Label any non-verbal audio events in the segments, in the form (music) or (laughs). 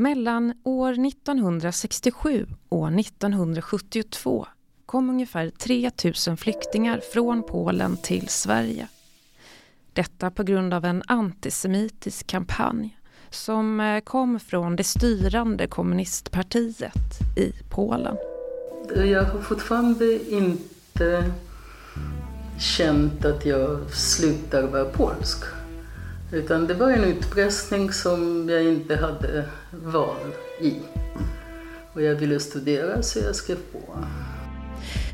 Mellan år 1967 och 1972 kom ungefär 3 000 flyktingar från Polen till Sverige. Detta på grund av en antisemitisk kampanj som eh, kom från det styrande kommunistpartiet i Polen. Jag har fortfarande inte känt att jag slutar vara polsk. Utan det var en utpressning som jag inte hade val i. Och jag ville studera så jag skrev på.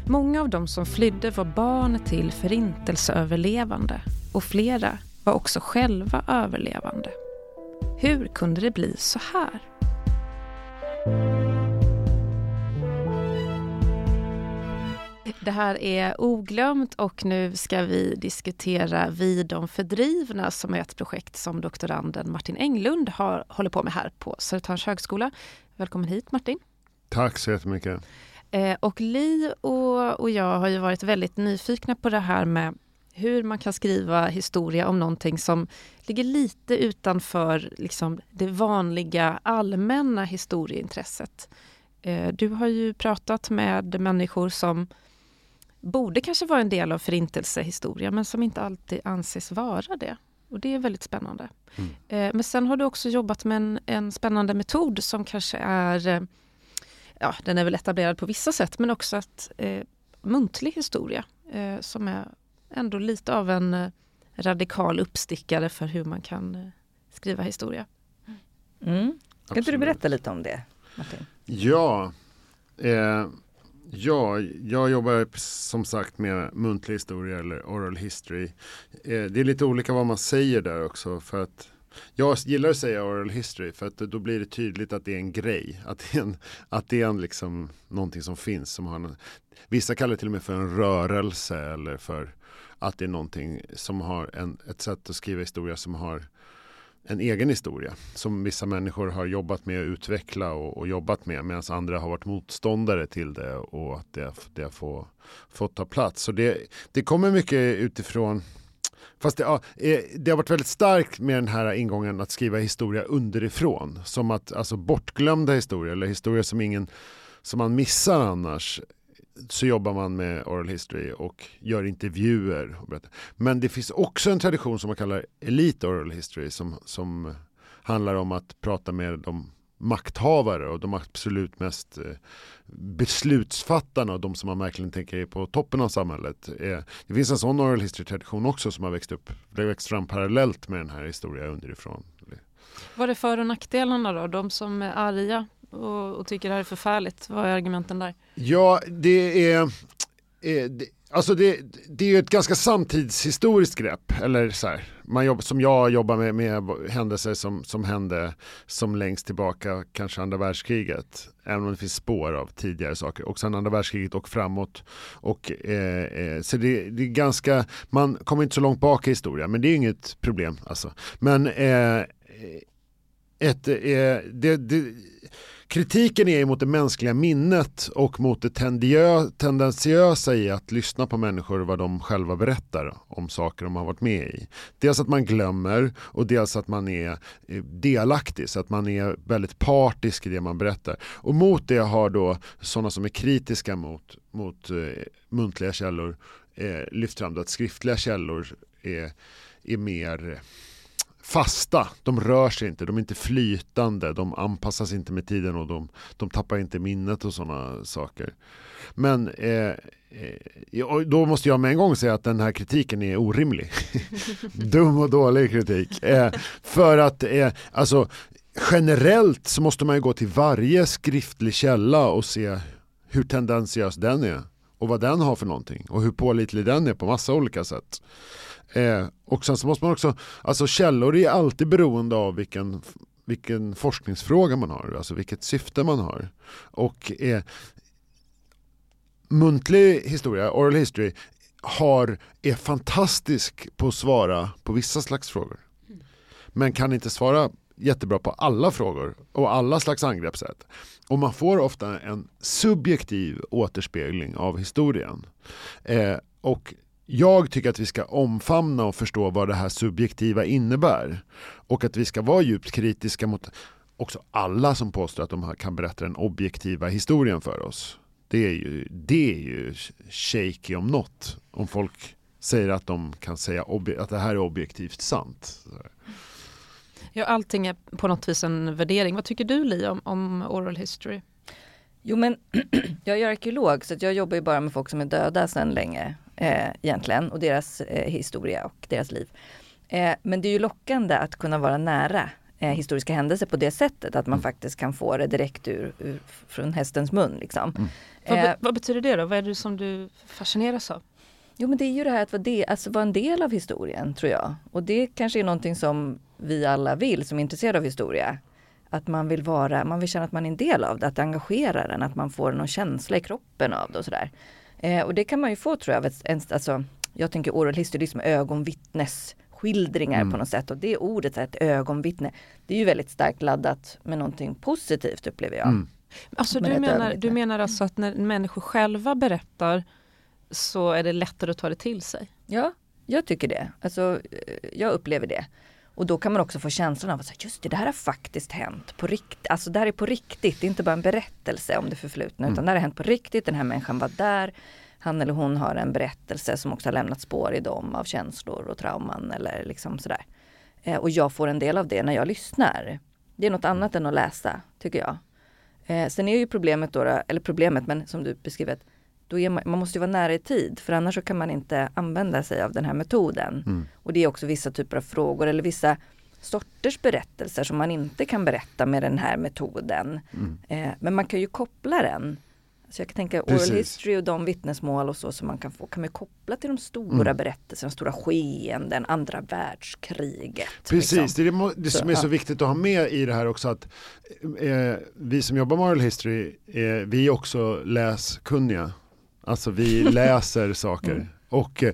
Många av de som flydde var barn till förintelseöverlevande och flera var också själva överlevande. Hur kunde det bli så här? Det här är Oglömt och nu ska vi diskutera Vi de fördrivna som är ett projekt som doktoranden Martin Englund har, håller på med här på Södertörns högskola. Välkommen hit Martin. Tack så jättemycket. Eh, och Li och, och jag har ju varit väldigt nyfikna på det här med hur man kan skriva historia om någonting som ligger lite utanför liksom, det vanliga allmänna historieintresset. Eh, du har ju pratat med människor som borde kanske vara en del av förintelsehistoria men som inte alltid anses vara det. Och det är väldigt spännande. Mm. Eh, men sen har du också jobbat med en, en spännande metod som kanske är eh, ja, den är väl etablerad på vissa sätt, men också att eh, muntlig historia eh, som är ändå lite av en radikal uppstickare för hur man kan eh, skriva historia. Mm. Kan inte du berätta lite om det, Martin? Ja, eh, ja, jag jobbar som sagt med muntlig historia eller oral history. Eh, det är lite olika vad man säger där också för att jag gillar att säga oral history för att då blir det tydligt att det är en grej. Att det är, en, att det är en liksom någonting som finns. Som har en, vissa kallar det till och med för en rörelse eller för att det är någonting som har en, ett sätt att skriva historia som har en egen historia som vissa människor har jobbat med att utveckla och, och jobbat med medan andra har varit motståndare till det och att det, det får, fått ta plats. Så det, det kommer mycket utifrån Fast det, ja, eh, det har varit väldigt starkt med den här ingången att skriva historia underifrån. Som att alltså bortglömda historier eller historier som ingen som man missar annars så jobbar man med oral history och gör intervjuer. Men det finns också en tradition som man kallar elite oral history som, som handlar om att prata med de makthavare och de absolut mest eh, beslutsfattarna och de som man verkligen tänker är på toppen av samhället. Eh, det finns en sån oral history-tradition också som har växt upp, det växt fram parallellt med den här historien underifrån. Vad är för och nackdelarna då? De som är arga och, och tycker det här är förfärligt, vad är argumenten där? Ja, det är, eh, det, Alltså det, det är ju ett ganska samtidshistoriskt grepp, eller så här, man jobb, som jag jobbar med, med händelser som, som hände som längst tillbaka, kanske andra världskriget, även om det finns spår av tidigare saker, och sen andra världskriget och framåt. Och, eh, eh, så det, det, är ganska, man kommer inte så långt bak i historien, men det är inget problem. Alltså. Men eh, ett, eh, det, det kritiken är mot det mänskliga minnet och mot det tendentiösa i att lyssna på människor vad de själva berättar om saker de har varit med i. Dels att man glömmer och dels att man är eh, delaktig, så att man är väldigt partisk i det man berättar. Och mot det har då sådana som är kritiska mot, mot eh, muntliga källor eh, lyft fram att skriftliga källor är, är mer fasta, de rör sig inte, de är inte flytande, de anpassas inte med tiden och de, de tappar inte minnet och sådana saker. Men eh, eh, då måste jag med en gång säga att den här kritiken är orimlig. (laughs) Dum och dålig kritik. Eh, för att eh, alltså, generellt så måste man ju gå till varje skriftlig källa och se hur tendentiös den är och vad den har för någonting och hur pålitlig den är på massa olika sätt. Eh, och sen så måste man också, alltså källor är alltid beroende av vilken, vilken forskningsfråga man har, alltså vilket syfte man har. Och eh, muntlig historia, oral history, har, är fantastisk på att svara på vissa slags frågor. Men kan inte svara jättebra på alla frågor och alla slags angreppssätt. Och man får ofta en subjektiv återspegling av historien. Eh, och jag tycker att vi ska omfamna och förstå vad det här subjektiva innebär. Och att vi ska vara djupt kritiska mot också alla som påstår att de kan berätta den objektiva historien för oss. Det är ju, det är ju shaky om något. Om folk säger att de kan säga att det här är objektivt sant. Ja, allting är på något vis en värdering. Vad tycker du Li om, om oral history? Jo men (clears throat) jag är arkeolog så jag jobbar ju bara med folk som är döda sedan länge eh, egentligen och deras eh, historia och deras liv. Eh, men det är ju lockande att kunna vara nära eh, historiska händelser på det sättet att man mm. faktiskt kan få det direkt ur, ur från hästens mun. Liksom. Mm. Vad, be, vad, betyder det då? Vad är det som du fascineras av? Jo men det är ju det här att vara, de, alltså vara en del av historien tror jag. Och det kanske är någonting som vi alla vill som är intresserade av historia. Att man vill vara, man vill känna att man är en del av det, att det engagerar en, att man får någon känsla i kroppen av det och sådär. Eh, och det kan man ju få tror jag, en, alltså, jag tänker oral history, det är som ögonvittnesskildringar mm. på något sätt och det ordet, ett ögonvittne, det är ju väldigt starkt laddat med någonting positivt upplever jag. Mm. Alltså du menar, du menar alltså att när människor själva berättar så är det lättare att ta det till sig? Ja, jag tycker det. Alltså, eh, jag upplever det. Och då kan man också få känslan av att just det, det här har faktiskt hänt på riktigt. Alltså det här är på riktigt, det är inte bara en berättelse om det förflutna mm. utan det här har hänt på riktigt. Den här människan var där. Han eller hon har en berättelse som också har lämnat spår i dem av känslor och trauman eller liksom sådär. Eh, och jag får en del av det när jag lyssnar. Det är något annat än att läsa, tycker jag. Eh, sen är ju problemet då, eller problemet, men som du beskriver, då är man, man måste vara nära i tid för annars så kan man inte använda sig av den här metoden. Mm. Och det är också vissa typer av frågor eller vissa sorters berättelser som man inte kan berätta med den här metoden. Mm. Eh, men man kan ju koppla den. Så jag kan tänka Precis. oral history och de vittnesmål och så som man kan få kan man koppla till de stora mm. berättelserna, stora skeenden, andra världskriget. Precis, liksom. det är det, det som är så viktigt att ha med i det här också att eh, vi som jobbar med oral history, eh, vi är också läskunniga Alltså vi (laughs) läser saker mm. och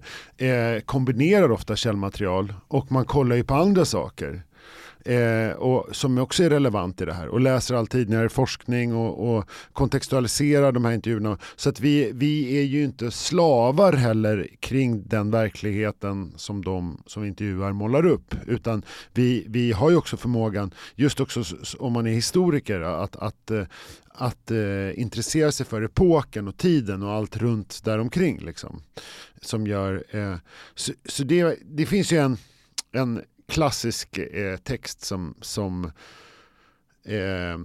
eh, kombinerar ofta källmaterial och man kollar ju på andra saker. Eh, och som också är relevant i det här och läser all tidigare forskning och, och kontextualiserar de här intervjuerna. Så att vi, vi är ju inte slavar heller kring den verkligheten som de som intervjuar målar upp. Utan vi, vi har ju också förmågan, just också om man är historiker, att, att, eh, att eh, intressera sig för epoken och tiden och allt runt däromkring. Liksom, som gör, eh, så, så det, det finns ju en, en klassisk eh, text som, som eh,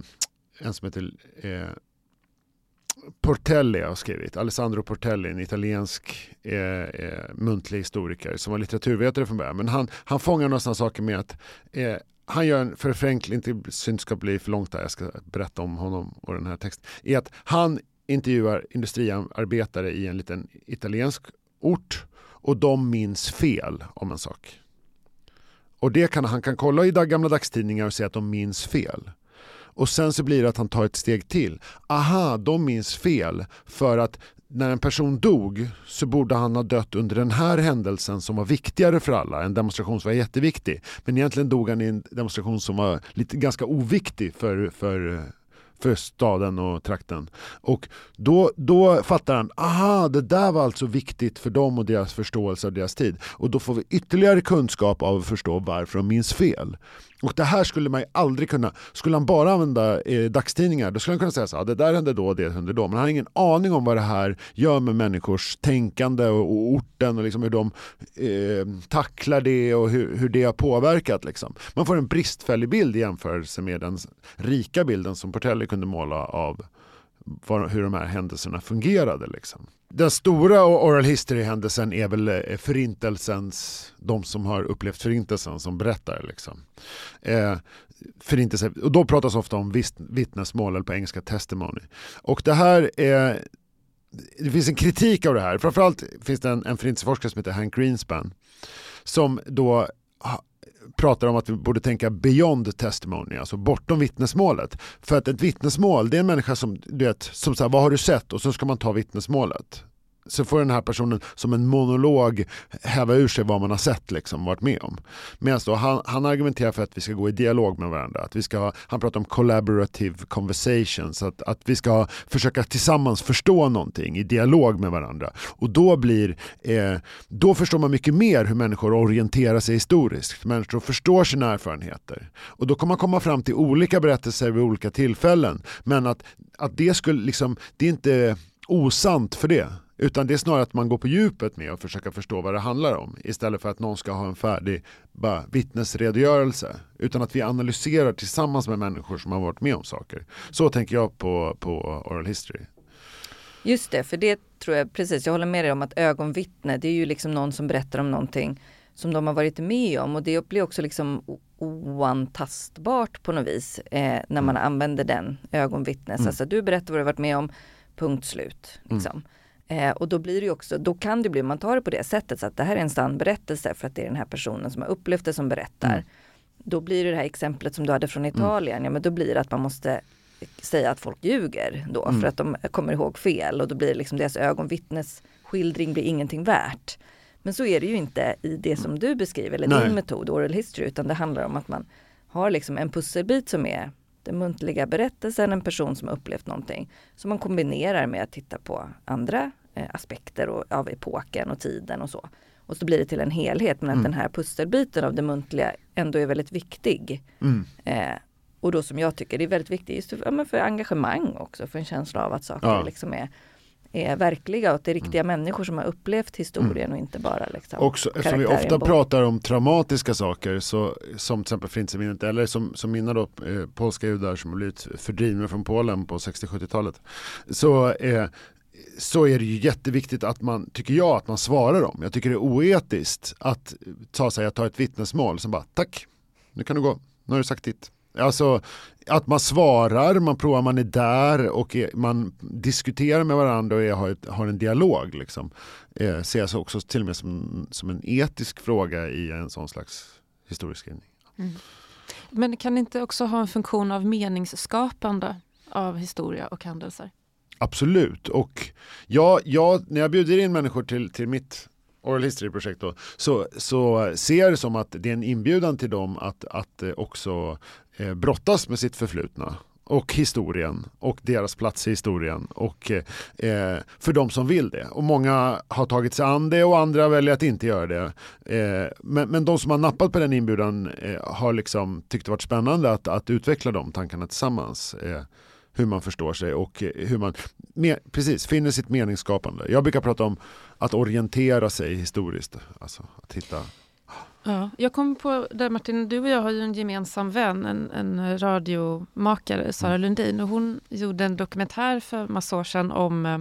en som heter eh, Portelli har skrivit, Alessandro Portelli, en italiensk eh, eh, muntlig historiker som var litteraturvetare från början. Men han, han fångar några sådana saker med att eh, han gör en förförenkling, inte synd ska bli för långt där, jag ska berätta om honom och den här texten, är att han intervjuar industriarbetare i en liten italiensk ort och de minns fel om en sak. Och det kan, han kan kolla i gamla dagstidningar och se att de minns fel. Och sen så blir det att han tar ett steg till. Aha, de minns fel för att när en person dog så borde han ha dött under den här händelsen som var viktigare för alla. En demonstration som var jätteviktig. Men egentligen dog han i en demonstration som var lite, ganska oviktig för, för för staden och trakten. Och då, då fattar han, aha, det där var alltså viktigt för dem och deras förståelse av deras tid. Och då får vi ytterligare kunskap av att förstå varför de minns fel. Och det här skulle man ju aldrig kunna, skulle han bara använda eh, dagstidningar då skulle han kunna säga så här, det där hände då, det hände då. Men han har ingen aning om vad det här gör med människors tänkande och, och orten och liksom hur de eh, tacklar det och hur, hur det har påverkat. Liksom. Man får en bristfällig bild i jämförelse med den rika bilden som Portelli kunde måla av hur de här händelserna fungerade. Liksom. Den stora oral history-händelsen är väl eh, förintelsens, de som har upplevt förintelsen som berättar. Liksom. Eh, förintelse, och då pratas ofta om vittnesmål, eller på engelska testimony. Och det här är, det finns en kritik av det här. Framförallt finns det en, en förintelseforskare som heter Hank Greenspan som då pratar om att vi borde tänka beyond testimony, alltså bortom vittnesmålet. För att ett vittnesmål, det är en människa som, du vet, som säger vad har du sett? Och så ska man ta vittnesmålet så får den här personen som en monolog häva ur sig vad man har sett, liksom, varit med om. Medan då han, han argumenterar för att vi ska gå i dialog med varandra. Att vi ska, han pratar om collaborative conversations, att, att vi ska försöka tillsammans förstå någonting i dialog med varandra. Och då blir, eh, då förstår man mycket mer hur människor orienterar sig historiskt. Människor förstår sina erfarenheter. Och då kommer man komma fram till olika berättelser vid olika tillfällen. Men att, att det skulle liksom, det är inte osant för det. Utan det är snarare att man går på djupet med att försöka förstå vad det handlar om. Istället för att någon ska ha en färdig bara, vittnesredogörelse. Utan att vi analyserar tillsammans med människor som har varit med om saker. Så tänker jag på, på oral history. Just det, för det tror jag precis, jag håller med dig om att ögonvittne, det är ju liksom någon som berättar om någonting som de har varit med om och det blir också liksom oantastbart på något vis eh, när man mm. använder den ögonvittnes. Mm. Alltså du berättar vad du har varit med om, punkt slut. Mm. Liksom. Mm. Eh, och då blir det också, då kan det bli, man tar det på det sättet så att det här är en sann berättelse för att det är den här personen som har upplevt det som berättar. Mm. Då blir det det här exemplet som du hade från mm. Italien, ja men då blir det att man måste säga att folk ljuger då för att de kommer ihåg fel och då blir liksom deras ögonvittnesskildring blir ingenting värt. Men så är det ju inte i det som du beskriver, eller Nej. din metod, oral history, utan det handlar om att man har liksom en pusselbit som är den muntliga berättelsen, en person som har upplevt någonting. Som man kombinerar med att titta på andra eh, aspekter och, av epoken och tiden och så. Och så blir det till en helhet, men att mm. den här pusselbiten av det muntliga ändå är väldigt viktig. Mm. Eh, och då som jag tycker det är väldigt viktigt just för, ja, för engagemang också, för en känsla av att saker ja. liksom är är verkliga och att det är riktiga mm. människor som har upplevt historien mm. och inte bara liksom Också, Eftersom vi ofta pratar om traumatiska saker så, som till exempel Förintelseminnet eller som, som mina då, eh, polska judar som har blivit fördrivna från Polen på 60-70-talet så, eh, så är det ju jätteviktigt att man, tycker jag, att man svarar dem. Jag tycker det är oetiskt att ta sig att ta ett vittnesmål som bara tack, nu kan du gå, nu har du sagt ditt. Alltså att man svarar, man provar, man är där och är, man diskuterar med varandra och är, har, ett, har, en dialog. Liksom. Eh, ses också till och med som, som en etisk fråga i en sån slags historieskrivning. Mm. Men kan det inte också ha en funktion av meningsskapande av historia och händelser? Absolut, och jag, jag, när jag bjuder in människor till, till mitt Oral History-projekt så, så ser det som att det är en inbjudan till dem att, att eh, också eh, brottas med sitt förflutna och historien och deras plats i historien och eh, eh, för de som vill det. Och många har tagit sig an det och andra väljer att inte göra det. Eh, men, men de som har nappat på den inbjudan eh, har liksom tyckt det varit spännande att, att utveckla de tankarna tillsammans. Eh, hur man förstår sig och eh, hur man med, precis, finner sitt meningsskapande. Jag brukar prata om att orientera sig historiskt. Alltså att hitta Ja, jag kom på det Martin, du och jag har ju en gemensam vän, en, en radiomakare, Sara mm. Lundin. Och hon gjorde en dokumentär för massa år sedan om eh,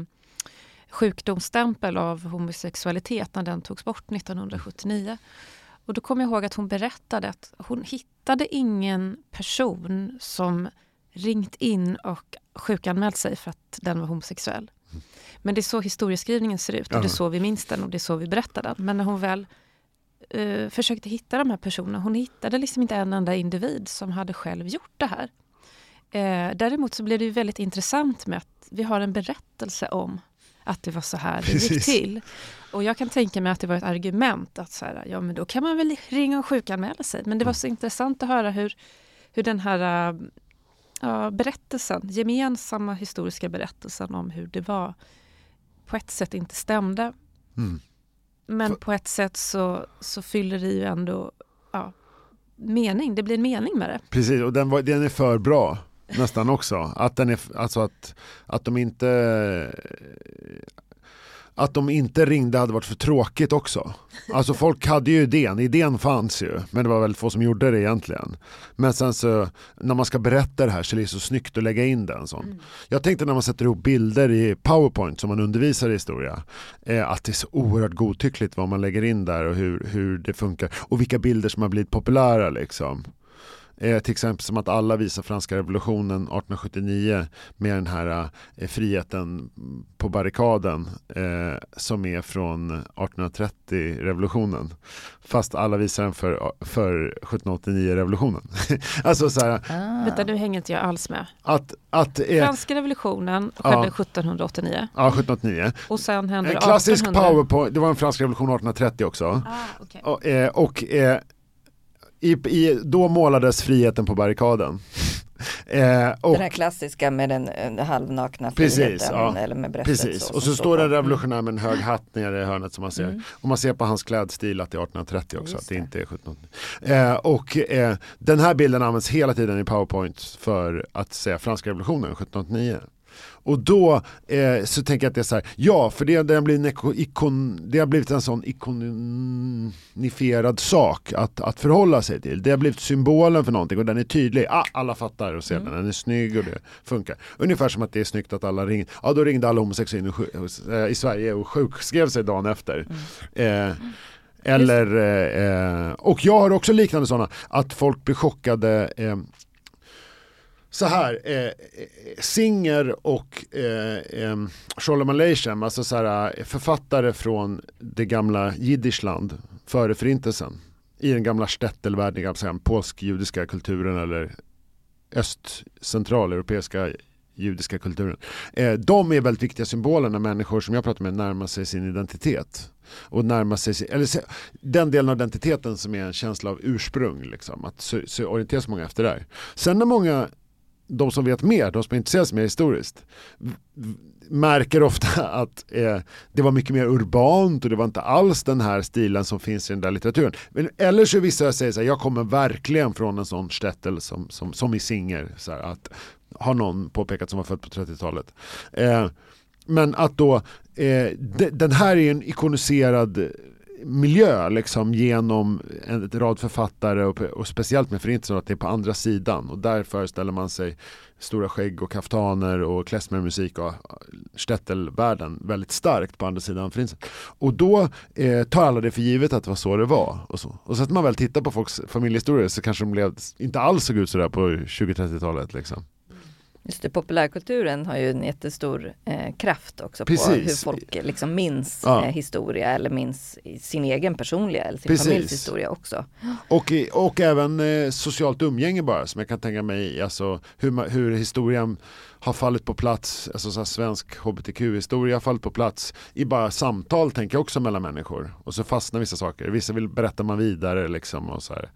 sjukdomsstämpel av homosexualitet när den togs bort 1979. Och då kommer jag ihåg att hon berättade att hon hittade ingen person som ringt in och sjukanmält sig för att den var homosexuell. Mm. Men det är så historieskrivningen ser ut och det är så vi minns den och det är så vi berättar den. Men när hon väl uh, försökte hitta de här personerna, hon hittade liksom inte en enda individ som hade själv gjort det här. Uh, däremot så blev det väldigt intressant med att vi har en berättelse om att det var så här det gick till. Och jag kan tänka mig att det var ett argument att så här, ja men då kan man väl ringa och sjukanmäla sig. Men det var så intressant att höra hur, hur den här uh, berättelsen, gemensamma historiska berättelsen om hur det var på ett sätt inte stämde. Mm. Men på ett sätt så, så fyller det ju ändå ja, mening, det blir en mening med det. Precis, och den, var, den är för bra nästan också. Att, den är, alltså att, att de inte att de inte ringde hade varit för tråkigt också. Alltså folk hade ju idén, idén fanns ju, men det var väldigt få som gjorde det egentligen. Men sen så när man ska berätta det här så är det så snyggt att lägga in den sån. Mm. Jag tänkte när man sätter ihop bilder i Powerpoint som man undervisar i historia, eh, att det är så oerhört godtyckligt vad man lägger in där och hur, hur det funkar och vilka bilder som har blivit populära liksom. Eh, till exempel som att alla visar franska revolutionen 1879 med den här eh, friheten på barrikaden eh, som är från 1830-revolutionen. Fast alla visar den för, för 1789-revolutionen. (laughs) alltså så här, Ah. Vänta, nu hänger inte jag alls med. att, att eh, Franska revolutionen skedde 1789 ja, 1789. och sen hände En det klassisk 1800. powerpoint, det var en fransk revolution 1830 också. Ah, okej. Och, eh, och eh, i, i, då målades friheten på barrikaden. (laughs) eh, och, Den här klassiska med den eh, halvnakna Precis, friheten ja. eller med. Precis, så, och som så står en revolutionär med en hög hatt nere i hörnet som man ser. Mm. Och man ser på hans klädstil att det är 1830 också, Just att det det. inte är 17. Eh, och eh, den här bilden används hela tiden i powerpoint för att säga franska revolutionen 1789. Och då eh, så tänker jag att det är så här, ja för det, det, har blivit en iko- ikon, det har blivit en sån ikonifierad sak att, att förhålla sig till. Det har blivit symbolen för någonting och den är tydlig. Ah, alla fattar och ser Mm. den, den är snygg och det funkar. Ungefär som att det är snyggt att alla ringde, ja då ringde alla homosexuella eh, i Sverige och sjukskrev sig dagen efter. Mm. Eh, eller, eh, och jag har också liknande sådana, att folk blir chockade eh, så här, eh, eh, Singer och eh, eh, Sholem Aleichem, alltså så här, eh, författare från det gamla Jiddischland före förintelsen. I den gamla Stettelvärlden, den polsk-judiska kulturen eller öst-centraleuropeiska judiska kulturen. Eh, de är väldigt viktiga symboler när människor som jag pratar med närmar sig sin identitet. Och närmar sig, eller se- den delen av identiteten som är en känsla av ursprung. Liksom, att orientera sig många efter där. Sen när många de som vet mer, de som intresserar sig mer historiskt, märker ofta (laughs) att eh, det var mycket mer urbant och det var inte alls den här stilen som finns i den där litteraturen. Men, eller så vissa säger så här, jag kommer verkligen från en sån stättel som, som, som i Singer, så här, att har någon påpekat som var född på 30-talet. Eh, men att då, eh, de, den här är en ikoniserad miljö liksom genom en rad författare och, och speciellt med förintelsen att det är på andra sidan och där föreställer man sig stora skägg och kaftaner och klezmermusik och eh, stettelvärlden väldigt starkt på andra sidan förintelsen. Och då eh, tar alla det för givet att det var så det var. Och så, och så att man väl tittar på folks familjehistorier så kanske de blev, inte alls såg ut sådär på 20-30-talet liksom. Just det, populärkulturen har ju en jättestor eh, kraft också på Precis. hur folk eh, liksom minns Ja. eh, historia eller minns sin egen personliga eller sin Precis. familjs historia också. Och, och även eh, socialt umgänge bara som jag kan tänka mig, alltså hur, hur historien har fallit på plats, alltså så svensk hbtq-historia har fallit på plats i bara samtal tänker jag också mellan människor. Och så fastnar vissa saker, vissa vill berätta man vidare liksom och så här.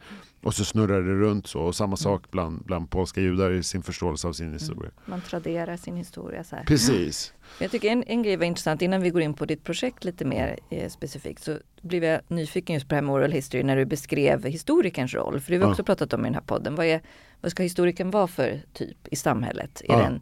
Och så snurrar det runt så och samma sak bland, bland polska judar i sin förståelse av sin historia. Man traderar sin historia så här. Precis. Jag tycker en, en grej var intressant innan vi går in på ditt projekt lite mer eh, specifikt så blev jag nyfiken just på det här med oral history när du beskrev historikerns roll. För det har vi Ja. också pratat om i den här podden. Vad, är, vad ska historikern vara för typ i samhället? Är, Ja. det, en,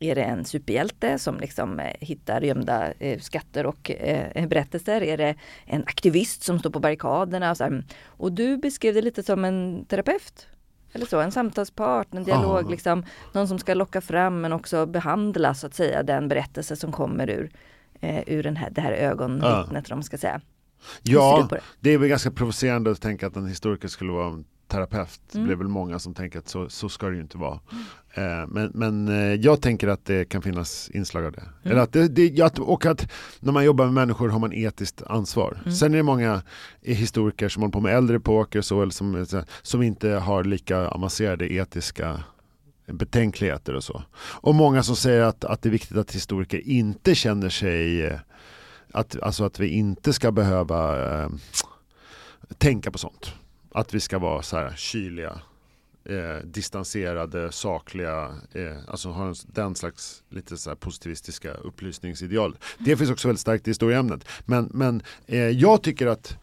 är det en superhjälte som liksom eh, hittar gömda eh, skatter och eh, berättelser? Är det en aktivist som står på barrikaderna? Och, så och du beskrev det lite som en terapeut. Eller så, en samtalspart, en dialog, Ja. liksom, någon som ska locka fram men också behandla så att säga den berättelse som kommer ur, eh, ur den här, det här ögonvittnet, man ska säga. Ja, det? det är väl ganska provocerande att tänka att en historiker skulle vara en terapeut. Det Mm. blir väl många som tänker att så, så ska det ju inte vara. Eh, men men eh, jag tänker att det kan finnas inslag av det. Mm. Eller att det, det och att när man jobbar med människor har man etiskt ansvar. Mm. Sen är det många historiker som håller på med äldre epoker så, eller som, eh, som inte har lika avancerade etiska betänkligheter och så. Och många som säger att, att det är viktigt att historiker inte känner sig att, alltså att vi inte ska behöva eh, tänka på sånt. Att vi ska vara så här kyliga, eh, distanserade, sakliga, eh, alltså har en, den slags lite så här positivistiska upplysningsideal. Det finns också väldigt starkt i historieämnet. Men, men eh, jag tycker att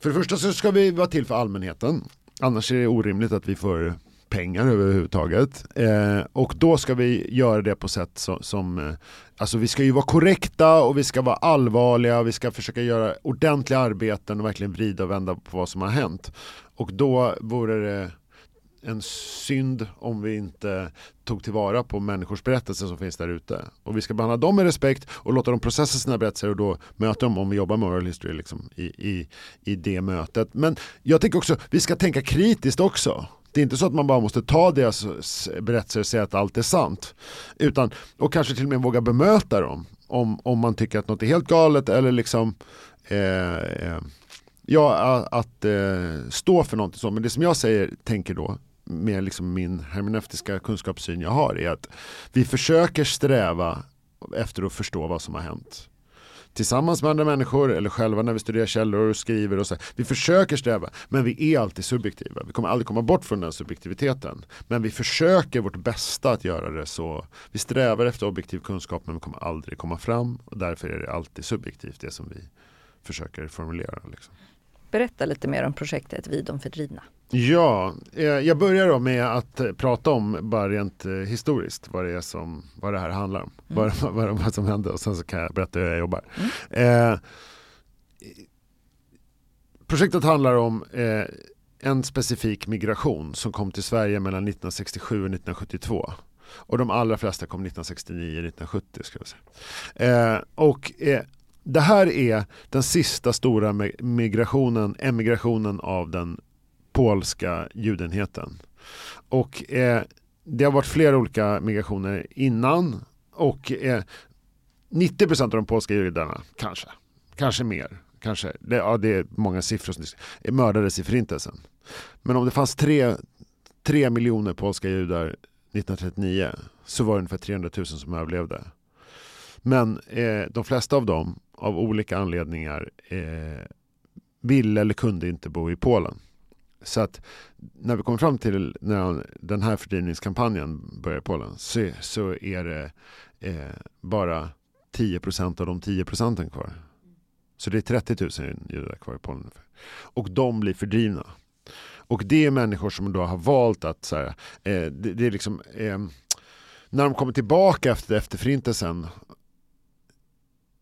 för det första så ska vi vara till för allmänheten. Annars är det orimligt att vi får pengar överhuvudtaget. Eh, och då ska vi göra det på sätt som, som eh, alltså vi ska ju vara korrekta och vi ska vara allvarliga, vi ska försöka göra ordentliga arbeten och verkligen vrida och vända på vad som har hänt. Och då vore det en synd om vi inte tog tillvara på människors berättelser som finns där ute. Och vi ska behandla dem med respekt och låta dem processa sina berättelser och då möta dem om vi jobbar med oral history liksom, i, i, i det mötet. Men jag tänker också, vi ska tänka kritiskt också. Det är inte så att man bara måste ta deras berättelser och säga att allt är sant. Utan, och kanske till och med våga bemöta dem om, om man tycker att något är helt galet eller liksom eh, eh, Ja, att eh, stå för någonting så. Men det som jag säger, tänker då, med liksom min hermeneutiska kunskapssyn jag har, är att vi försöker sträva efter att förstå vad som har hänt tillsammans med andra människor eller själva när vi studerar källor och skriver. Och så. Vi försöker sträva, men vi är alltid subjektiva. Vi kommer aldrig komma bort från den subjektiviteten. Men vi försöker vårt bästa att göra det så. Vi strävar efter objektiv kunskap men vi kommer aldrig komma fram och därför är det alltid subjektivt det som vi försöker formulera. Liksom. Berätta lite mer om projektet Vi de fördrivna. Ja, eh, jag börjar då med att eh, prata om bara rent eh, historiskt vad det är som, vad det här handlar om. Mm. Vad, vad, (laughs) vad som hände och sen så kan jag berätta hur jag jobbar. Mm. Eh, projektet handlar om eh, en specifik migration som kom till Sverige mellan 1967 och 1972. Och de allra flesta kom 1969-1970 ska jag säga. Eh, och det här är den sista stora migrationen, emigrationen av den polska judenheten. Och eh, det har varit flera olika migrationer innan och eh, 90% av de polska judarna, kanske, kanske mer, kanske, det, ja, det är många siffror som mördades i förintelsen. Men om det fanns tre, tre miljoner polska judar 1939 så var det ungefär 300 000 som överlevde. Men eh, de flesta av dem, av olika anledningar, eh, ville eller kunde inte bo i Polen. Så att när vi kommer fram till när den här fördrivningskampanjen börjar i Polen så, så är det eh, bara 10% av de 10 procenten kvar. Så det är 30 000 judar kvar i Polen. Och de blir fördrivna. Och det är människor som då har valt att så här, eh, det, det, är liksom eh, när de kommer tillbaka efter, efter förintelsen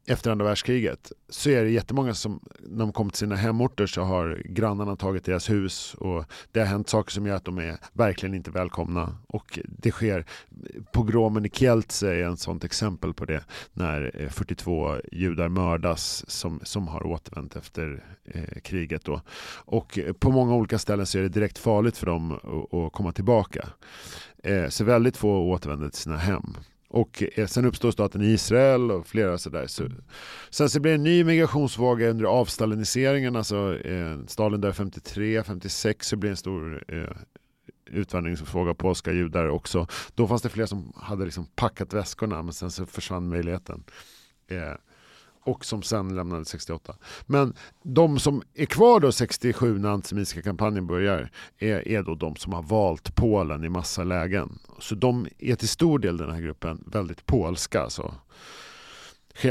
efter andra världskriget så är det jättemånga som när de kommer till sina hemorter så har grannarna tagit deras hus och det har hänt saker som gör att de är verkligen inte välkomna. Och det sker pogromen i Kielce är en sånt exempel på det när eh, 42 judar mördas som, som har återvänt efter eh, kriget då. Och eh, på många olika ställen så är det direkt farligt för dem att, att komma tillbaka. Eh, så väldigt få återvänder till sina hem och eh, sen uppstår staten Israel och flera sådär. Så, sen så blir det en ny migrationsvåg under avstaliniseringen. Alltså, eh, Stalin dör 53, 56 så blir det en stor eh, utvandringsvåg polska judar också. Då fanns det fler som hade liksom packat väskorna men sen så försvann möjligheten. Eh, och som sen lämnade 68. Men de som är kvar då 67 när antisemitiska kampanjen börjar är, är då de som har valt Polen i massa lägen. Så de är till stor del den här gruppen väldigt polska. Alltså.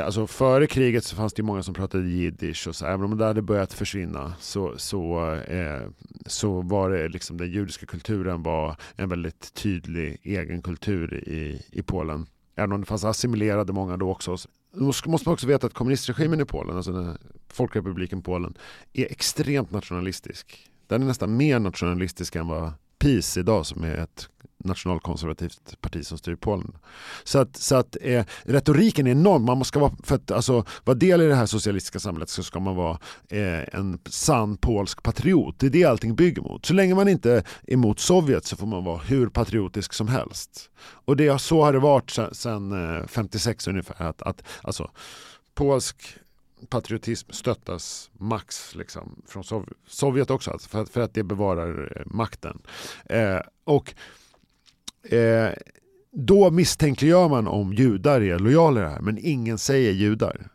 Alltså före kriget så fanns det många som pratade jiddisch och så även om det hade börjat försvinna så, så, eh, så var det liksom den judiska kulturen var en väldigt tydlig egen kultur i, i Polen. Även om det fanns assimilerade många då också då måste man också veta att kommunistregimen i Polen, alltså den folkrepubliken Polen, är extremt nationalistisk. Den är nästan mer nationalistisk än vad PiS idag som är ett nationalkonservativt parti som styr Polen. Så att, så att eh, retoriken är enorm. Man måste vara, för att alltså, vara del i det här socialistiska samhället så ska man vara eh, en sann polsk patriot. Det är det allting bygger mot. Så länge man inte är emot Sovjet så får man vara hur patriotisk som helst. Och det, så har det varit sedan eh, 56 ungefär. Att, att, alltså, polsk patriotism stöttas max liksom, från Sovjet också, alltså, för, att, för att det bevarar eh, makten. Eh, och eh, då misstänkliggör man om judar är lojala i det här, men ingen säger judar.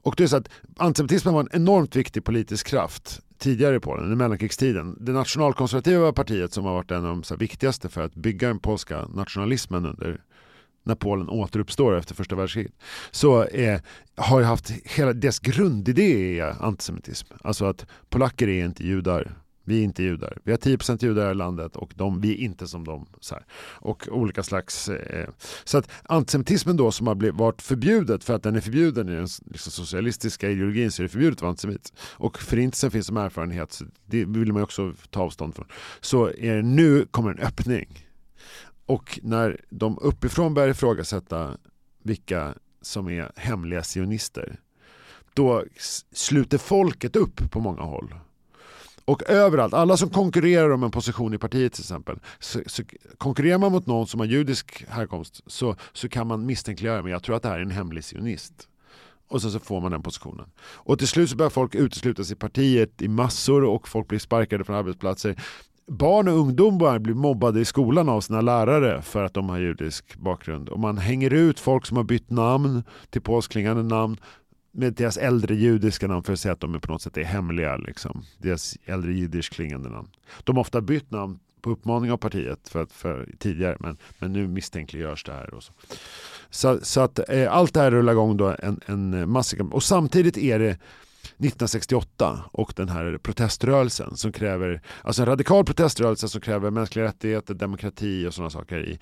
Och det är så att antisemitismen var en enormt viktig politisk kraft tidigare i Polen, i mellankrigstiden. Det nationalkonservativa partiet som har varit en av de viktigaste för att bygga den polska nationalismen under när Polen återuppstår efter första världskriget, så eh, har haft hela dess grundidé är antisemitism. Alltså att polacker är inte judar. Vi är inte judar. Vi har 10% judar i landet och de, vi är inte som dem. Så här. Och olika slags... Eh, så att antisemitismen då som har blivit, varit förbjudet för att den är förbjuden i den liksom, socialistiska ideologin så är det förbjudet att vara antisemit. Och förintelsen finns som erfarenhet, så det vill man också ta avstånd från. Så är nu kommer en öppning och när de uppifrån börjar ifrågasätta vilka som är hemliga sionister då sluter folket upp på många håll. Och överallt, alla som konkurrerar om en position i partiet till exempel, så, så konkurrerar man mot någon som har judisk härkomst så, så kan man misstänkliggöra, men jag tror att det här är en hemlig sionist. Och så, så får man den positionen. Och till slut så börjar folk uteslutas i partiet i massor och folk blir sparkade från arbetsplatser barn och ungdomar blir mobbade i skolan av sina lärare för att de har judisk bakgrund. Och man hänger ut folk som har bytt namn till påsklingande namn med deras äldre judiska namn för att säga att de är på något sätt är hemliga. Liksom. Deras äldre jiddisch klingande namn. De har ofta bytt namn på uppmaning av partiet för, för tidigare men, men nu misstänkliggörs det här. Och så. Så, så att eh, allt det här rullar igång då en, en eh, massiv och samtidigt är det 1968 och den här proteströrelsen som kräver, alltså en radikal proteströrelse som kräver mänskliga rättigheter, demokrati och sådana saker i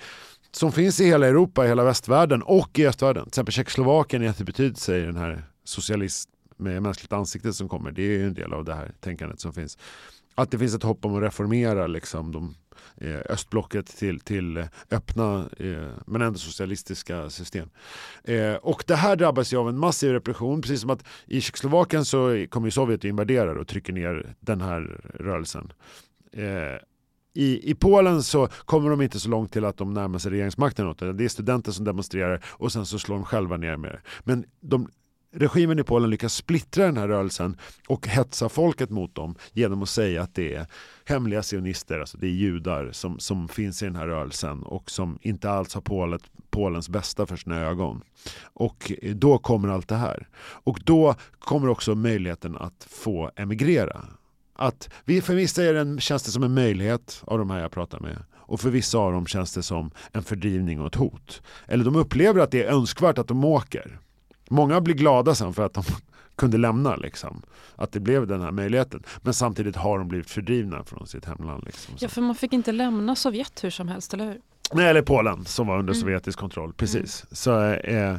som finns i hela Europa, i hela västvärlden och i östvärlden. Till exempel Tjeckoslovakien är jättebetydelse i den här socialist med mänskligt ansikte som kommer. Det är en del av det här tänkandet som finns. Att det finns ett hopp om att reformera liksom, de Eh, östblocket till, till eh, öppna eh, men ändå socialistiska system. Eh, och det här drabbas ju av en massiv repression, precis som att i Tjeckoslovakien så kommer Sovjet och invaderar och trycker ner den här rörelsen. Eh, I, I Polen så kommer de inte så långt till att de närmar sig regeringsmakten. Det är studenter som demonstrerar och sen så slår de själva ner med det. Men de regimen i Polen lyckas splittra den här rörelsen och hetsa folket mot dem genom att säga att det är hemliga sionister, alltså det är judar som, som finns i den här rörelsen och som inte alls har Polet, Polens bästa för sina ögon. Och då kommer allt det här. Och då kommer också möjligheten att få emigrera. Att, för vissa är det känns det som en möjlighet av de här jag pratar med och för vissa av dem känns det som en fördrivning och ett hot. Eller de upplever att det är önskvärt att de åker. Många blir glada sen för att de (laughs) kunde lämna. Liksom. Att det blev den här möjligheten. Men samtidigt har de blivit fördrivna från sitt hemland. Liksom. Ja, för man fick inte lämna Sovjet hur som helst, eller hur? Nej, eller Polen som var under mm. sovjetisk kontroll. Precis. Mm. Så, eh,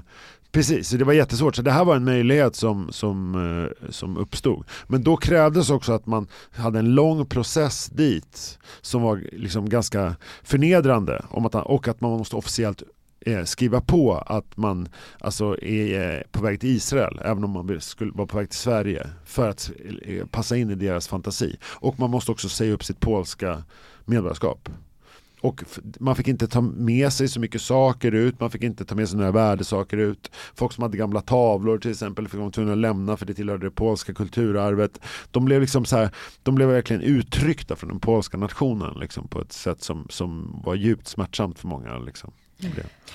precis, så det var jättesvårt. Så det här var en möjlighet som, som, eh, som uppstod. Men då krävdes också att man hade en lång process dit som var liksom ganska förnedrande om att, och att man måste officiellt eh, skriva på att man alltså, är eh, på väg till Israel, även om man skulle vara på väg till Sverige, för att eh, passa in i deras fantasi. Och man måste också säga upp sitt polska medborgarskap. Och man fick inte ta med sig så mycket saker ut, man fick inte ta med sig några värdesaker ut. Folk som hade gamla tavlor till exempel fick man tvungna att lämna för det tillhörde det polska kulturarvet. De blev, liksom så här, de blev verkligen uttryckta från den polska nationen liksom, på ett sätt som, som var djupt smärtsamt för många. Liksom.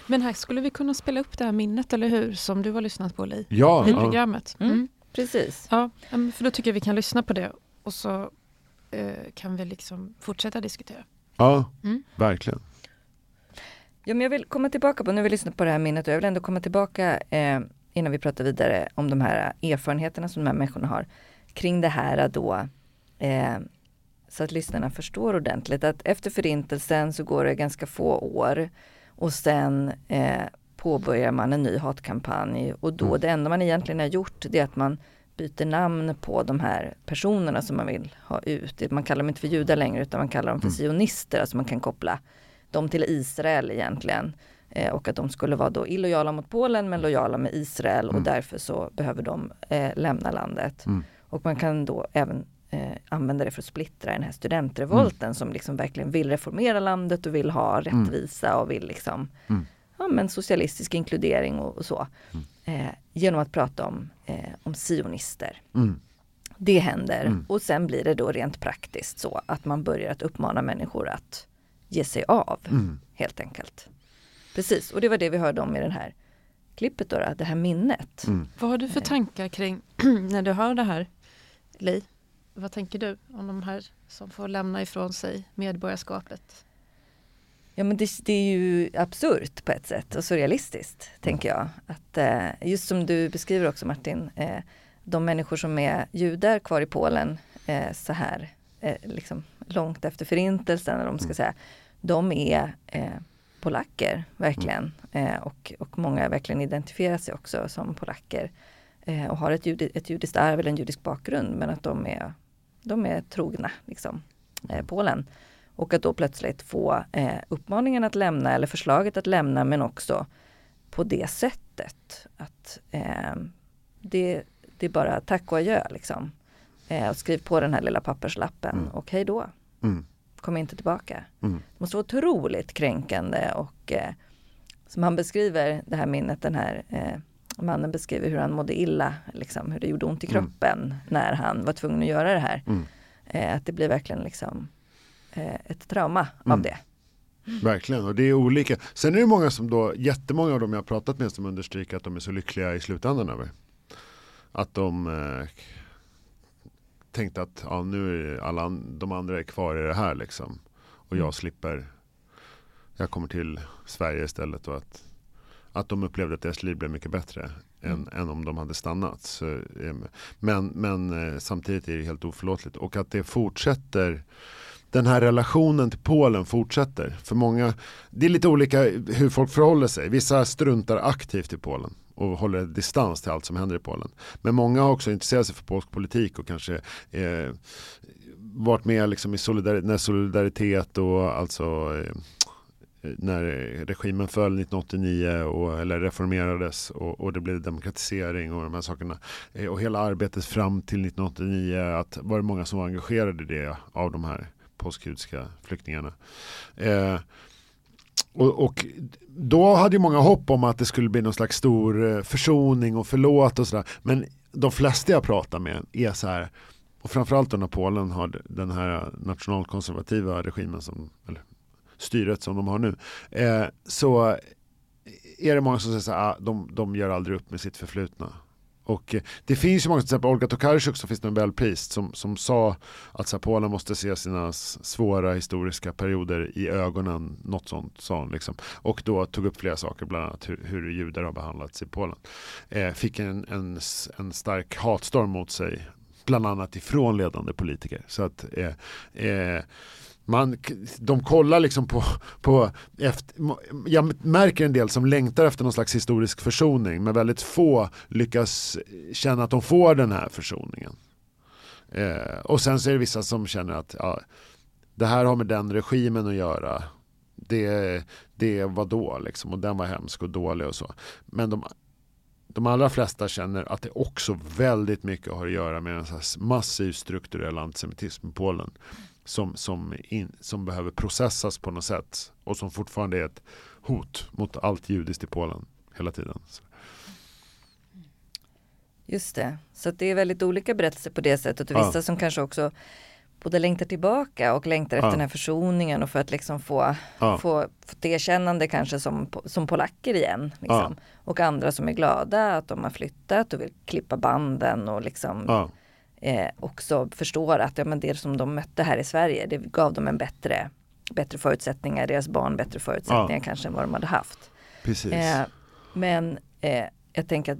Men här skulle vi kunna spela upp det här minnet, eller hur? Som du har lyssnat på Li, ja, i programmet. Mm. Mm. Precis. Ja, för då tycker jag vi kan lyssna på det och så eh, kan vi liksom fortsätta diskutera. Ja, mm. verkligen. Ja, men jag vill komma tillbaka på, nu har vi lyssnat på det här minnet och jag vill ändå komma tillbaka eh, innan vi pratar vidare om de här erfarenheterna som de här människorna har kring det här då eh, så att lyssnarna förstår ordentligt att efter förintelsen så går det ganska få år och sen eh, påbörjar man en ny hatkampanj och då mm. det enda man egentligen har gjort det är att man byter namn på de här personerna som man vill ha ut. Man kallar dem inte för judar längre utan man kallar dem för mm. sionister, alltså man kan koppla dem till Israel egentligen. Eh, och att de skulle vara då illojala mot Polen men lojala med Israel och mm. därför så behöver de eh, lämna landet. Mm. Och man kan då även eh, använda det för att splittra den här studentrevolten mm. som liksom verkligen vill reformera landet och vill ha mm. rättvisa och vill liksom mm. ja, men socialistisk inkludering och, och så. Mm. Eh, genom att prata om, eh, om sionister. Mm. Det händer mm. och sen blir det då rent praktiskt så att man börjar att uppmana människor att ge sig av helt enkelt. Precis, och det var det vi hörde om i den här klippet då, det här minnet. Vad har du för eh. tankar kring (clears throat) när du hör det här, Li? Vad tänker du om de här som får lämna ifrån sig medborgarskapet? Ja men det, det är ju absurt på ett sätt och surrealistiskt tänker jag. Att, eh, just som du beskriver också Martin, eh, de människor som är judar kvar i Polen eh, så här eh, liksom långt efter förintelsen, eller de ska mm. säga, de är eh, polacker verkligen. Mm. Eh, och, och många verkligen identifierar sig också som polacker och har ett, judi, ett judiskt arv eller en judisk bakgrund men att de är de är trogna liksom, eh, Polen. Och att då plötsligt få eh, uppmaningen att lämna eller förslaget att lämna men också på det sättet att eh, det, det är bara tack och adjö liksom. Eh, och skriv på den här lilla papperslappen Mm. och hej då. Mm. Kom inte tillbaka. Mm. Det måste vara otroligt kränkande och eh, som han beskriver det här minnet, den här eh, mannen beskriver hur han mådde illa, liksom, hur det gjorde ont i Mm. kroppen när han var tvungen att göra det här. Mm. Eh, att det blir verkligen liksom eh, ett trauma Mm. av det. Verkligen, och det är olika. Sen är det många som då, jättemånga av dem jag har pratat med som understryker att de är så lyckliga i slutändan över. Att de eh, tänkte att ja, nu är alla de andra är kvar i det här liksom. Och jag Mm. slipper, jag kommer till Sverige istället och att, att de upplevde att deras liv blev mycket bättre än, än om de hade stannat. Så, eh, men men eh, samtidigt är det helt oförlåtligt och att det fortsätter den här relationen till Polen fortsätter. För många, det är lite olika hur folk förhåller sig. Vissa struntar aktivt i Polen och håller distans till allt som händer i Polen. Men många har också intresserat sig för polsk politik och kanske eh, varit med liksom i solidaritet, när solidaritet och alltså eh, Eh, när regimen föll 1989 och, eller reformerades och, och det blev demokratisering och de här sakerna. Eh, och hela arbetet fram till 1989 att var det många som var engagerade i det av de här påskjudiska flyktingarna. Eh, och, och då hade ju många hopp om att det skulle bli någon slags stor eh, försoning och förlåt och sådär. Men de flesta jag pratar med är så här, och framförallt då när Polen har den här nationalkonservativa regimen som, eller styret som de har nu, eh, så eh, är det många som säger så här, ah, de, de gör aldrig upp med sitt förflutna. Och eh, det finns ju många, till exempel Olga Tokarczuk som finns Nobelpris som, som sa att så här, Polen måste se sina svåra historiska perioder i ögonen, något sånt sa hon liksom. Och då tog upp flera saker, bland annat hur, hur judar har behandlats i Polen. Eh, fick en, en, en stark hatstorm mot sig, bland annat ifrån ledande politiker. Så att eh, eh, man, de kollar liksom på, på efter, jag märker en del som längtar efter någon slags historisk försoning men väldigt få lyckas känna att de får den här försoningen. Eh, och sen så är det vissa som känner att ja, det här har med den regimen att göra. Det, det var då liksom och den var hemsk och dålig och så. Men de, de allra flesta känner att det också väldigt mycket har att göra med en massiv strukturell antisemitism i Polen som, som, in, som behöver processas på något sätt och som fortfarande är ett hot mot allt judiskt i Polen hela tiden. Just det, så det är väldigt olika berättelser på det sättet och Ja. vissa som kanske också både längtar tillbaka och längtar efter Ja. den här försoningen och för att liksom få, Ja. få, få ett erkännande kanske som, som polacker igen. Liksom. Och andra som är glada att de har flyttat och vill klippa banden och liksom ja, eh, också förstår att ja, men det som de mötte här i Sverige det gav dem en bättre, bättre förutsättningar, deras barn bättre förutsättningar kanske än vad de hade haft. precis. Eh, men eh, jag tänker att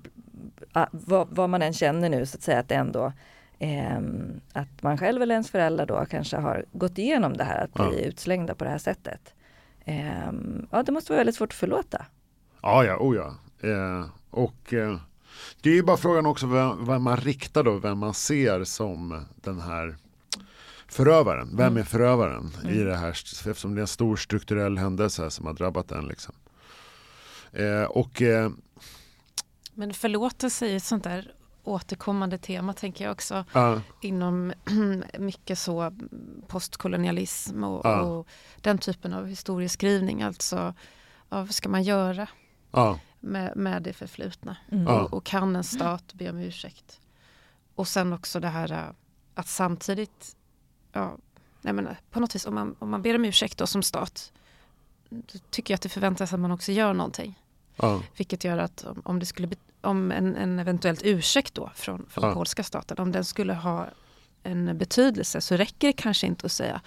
ah, vad, vad man än känner nu så att säga att det ändå ehm, att man själv eller ens föräldrar då kanske har gått igenom det här att bli Ja. utslängda på det här sättet. Ehm, ja, det måste vara väldigt svårt att förlåta. Ja, ja, oh ja. Eh, och eh, det är ju bara frågan också vem, vem man riktar då, vem man ser som den här förövaren. Vem Mm. är förövaren i det här? Eftersom det är en stor strukturell händelse som har drabbat den. Liksom. Eh, och eh, Men förlåtelse är ett sånt där återkommande tema tänker jag också ja, inom (clears throat) mycket så postkolonialism och, Ja. och den typen av historieskrivning. Alltså, ja, vad ska man göra ja, med, med det förflutna? Mm. Och, och kan en stat be om ursäkt? Och sen också det här äh, att samtidigt, ja, nej men på något vis om man, om man ber om ursäkt då som stat, då tycker jag att det förväntas att man också gör någonting. ja, Vilket gör att om, om det skulle bli, om en, en eventuellt ursäkt då från, från Ja. polska staten, om den skulle ha en betydelse så räcker det kanske inte att säga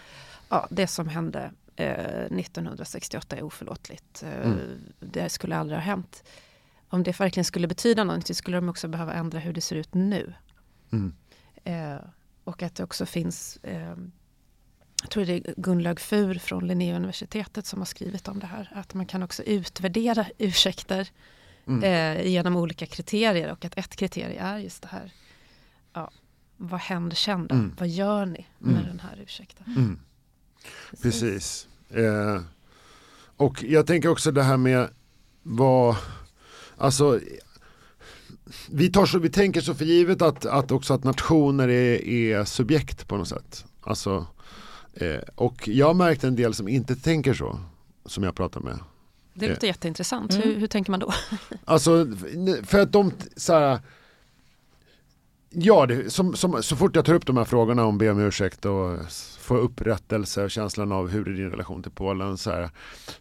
ja, det som hände eh, 1968 är oförlåtligt. Eh, Mm. Det skulle aldrig ha hänt. Om det verkligen skulle betyda någonting skulle de också behöva ändra hur det ser ut nu. mm, Eh, och att det också finns, eh, jag tror det är Gunlaug Fur från Linnéuniversitetet som har skrivit om det här, att man kan också utvärdera ursäkter mm, eh, genom olika kriterier och att ett kriterie är just det här, ja, vad händer sen då? Mm. Vad gör ni med Mm. den här ursäkten? Precis. Eh, och jag tänker också det här med vad, alltså vi, tar så, vi tänker så för givet att, att också att nationer är, är subjekt på något sätt. Alltså, eh, och jag har märkt en del som inte tänker så, som jag pratar med. Det låter jätteintressant. Mm. Hur, hur tänker man då? (laughs) Alltså för att de så här, Ja, det, som, som, så fort jag tar upp de här frågorna om be om ursäkt och få upprättelse och känslan av hur är din relation till Polen så, här,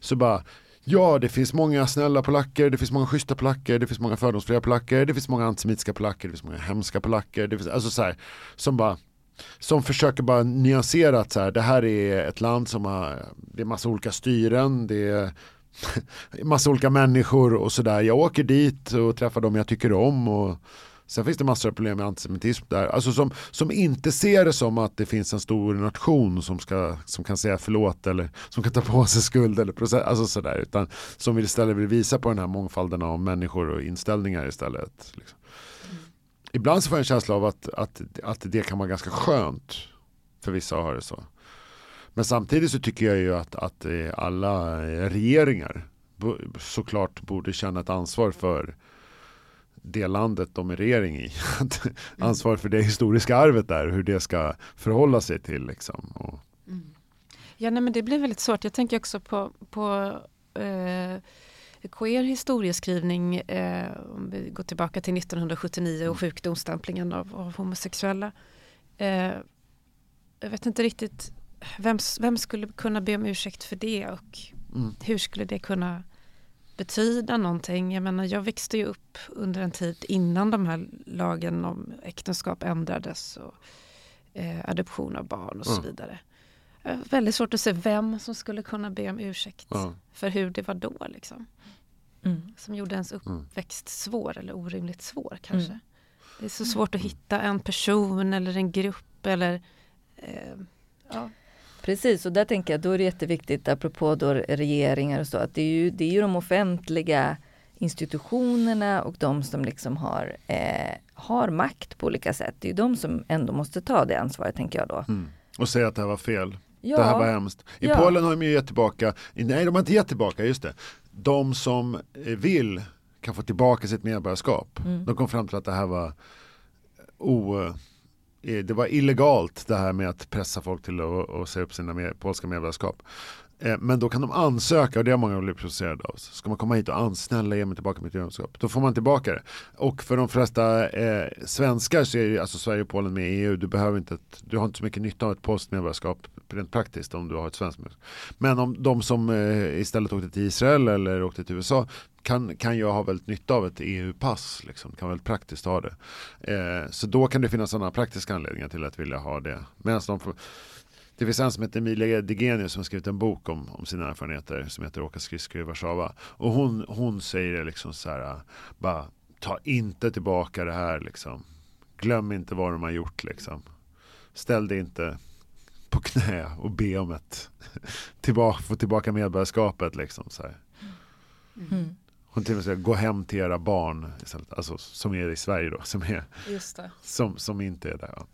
så bara Ja, det finns många snälla polacker, det finns många schyssta polacker, det finns många fördomsfria polacker, det finns många antisemitiska polacker, det finns många hemska polacker, det finns, alltså så här, som bara som försöker bara nyansera att så här, det här är ett land som har, det är massa olika styren, det är (laughs) massa olika människor och sådär. Jag åker dit och träffar dem jag tycker om och sen finns det massor av problem med antisemitism där. Alltså som, som inte ser det som att det finns en stor nation som, ska, som kan säga förlåt eller som kan ta på sig skuld eller process, alltså sådär. Utan som istället vill visa på den här mångfalden av människor och inställningar istället. Liksom. Ibland så får jag en känsla av att, att, att det kan vara ganska skönt för vissa att ha det så. Men samtidigt så tycker jag ju att, att eh, alla regeringar såklart borde känna ett ansvar för det landet de är regering i. (laughs) ansvar för det historiska arvet där, hur det ska förhålla sig till. Liksom. Och... Mm. Ja, nej, men det blir väldigt svårt. Jag tänker också på, på eh, queer historieskrivning, eh, om vi går tillbaka till 1979 och mm. sjukdomsstämplingen av, av homosexuella. Eh, jag vet inte riktigt vem, vem skulle kunna be om ursäkt för det och mm. hur skulle det kunna betyda någonting? Jag menar, jag växte ju upp under en tid innan de här lagen om äktenskap ändrades och eh, adoption av barn och mm. så vidare. Väldigt svårt att se vem som skulle kunna be om ursäkt mm. för hur det var då. Liksom. Mm. Som gjorde ens mm. uppväxt svår eller orimligt svår kanske. Mm. Det är så svårt att hitta en person eller en grupp eller eh, ja. Precis, och där tänker jag då är det jätteviktigt apropå då regeringar och så att det är ju, det är ju de offentliga institutionerna och de som liksom har, eh, har makt på olika sätt. Det är ju de som ändå måste ta det ansvaret tänker jag då. Mm. Och säga att det här var fel. Ja. Det här var hemskt. I ja. Polen har de ju gett tillbaka, nej de har inte gett tillbaka, just det. De som vill kan få tillbaka sitt medborgarskap. Mm. De kom fram till att det här var o Eh, Eh, det var illegalt det här med att pressa folk till att säga upp sina med, polska medborgarskap. Eh, men då kan de ansöka och det har många blivit provocerade av. Så ska man komma hit och ansnälla, ge mig tillbaka mitt medborgarskap. Då får man tillbaka det. Och för de flesta eh, svenskar så är ju alltså Sverige och Polen med i EU. Du, behöver inte ett, du har inte så mycket nytta av ett polskt medborgarskap rent praktiskt om du har ett svenskt medborgarskap. Men om de som eh, istället åkte till Israel eller åkte till USA kan, kan jag ha väldigt nytta av ett EU-pass. Liksom. Kan väldigt praktiskt ha det. Eh, så då kan det finnas sådana praktiska anledningar till att vilja ha det. Medan de får, det finns en som heter Emilia Degenius som har skrivit en bok om, om sina erfarenheter som heter Åka skridskor i Warszawa. Och hon, hon säger liksom så här, bara ta inte tillbaka det här liksom. Glöm inte vad de har gjort liksom. Ställ dig inte på knä och be om ett (laughs) tillbaka, få tillbaka medborgarskapet liksom. Så mm. mm. Hon till och med säger gå hem till era barn istället. Alltså som är i Sverige då. Som, är, som, som inte är där. Ja.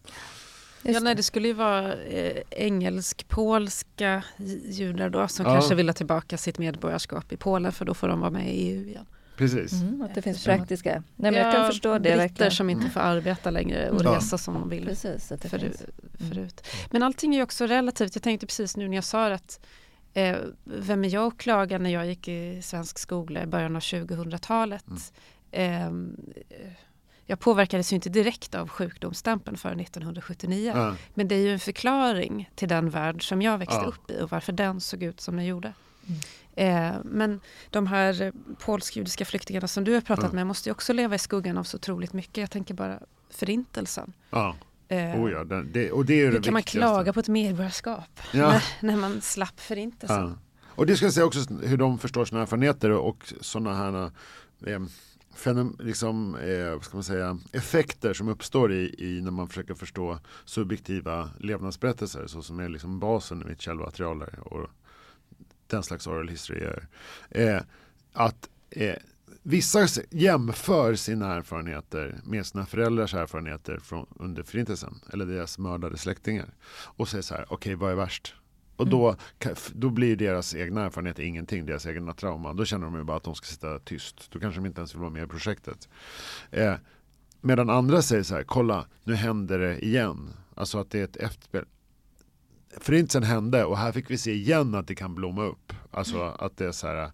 Ja, nej, det skulle ju vara eh, engelsk-polska judar då som ja. kanske vill ha tillbaka sitt medborgarskap i Polen för då får de vara med i EU igen. Precis. Mm, att det finns praktiska. Nej, men ja, jag kan förstå det. Britter som inte får arbeta längre och resa som de vill precis, att det förut, mm. förut. Men allting är ju också relativt. Jag tänkte precis nu när jag sa att eh, vem är jag att klaga när jag gick i svensk skola i början av 2000-talet. Mm. Eh, jag påverkades ju inte direkt av sjukdomsstämpeln för 1979. Mm. Men det är ju en förklaring till den värld som jag växte upp i och varför den såg ut som den gjorde. Mm. Eh, men de här polsk-judiska flyktingarna som du har pratat mm. med måste ju också leva i skuggan av så otroligt mycket. Jag tänker bara förintelsen. Eh, oh ja, det, och det är hur det kan man klaga på ett medborgarskap ja. när, när, man slapp förintelsen? Ja. Och det ska jag säga också hur de förstår sina erfarenheter och sådana här eh, fenom, liksom, eh, ska man säga, effekter som uppstår i, i, när man försöker förstå subjektiva levnadsberättelser så som är liksom basen i mitt källmaterial och den slags oral history är. Eh, att eh, vissa jämför sina erfarenheter med sina föräldrars erfarenheter från, under förintelsen eller deras mördade släktingar och säger så här, okej okay, vad är värst? Och då, då blir deras egna erfarenheter ingenting, deras egna trauma. Då känner de ju bara att de ska sitta tyst. Då kanske de inte ens vill vara med i projektet. Eh, medan andra säger så här, kolla nu händer det igen. Alltså att det är ett efterspel. Förintelsen hände och här fick vi se igen att det kan blomma upp. Alltså mm. att det är så här.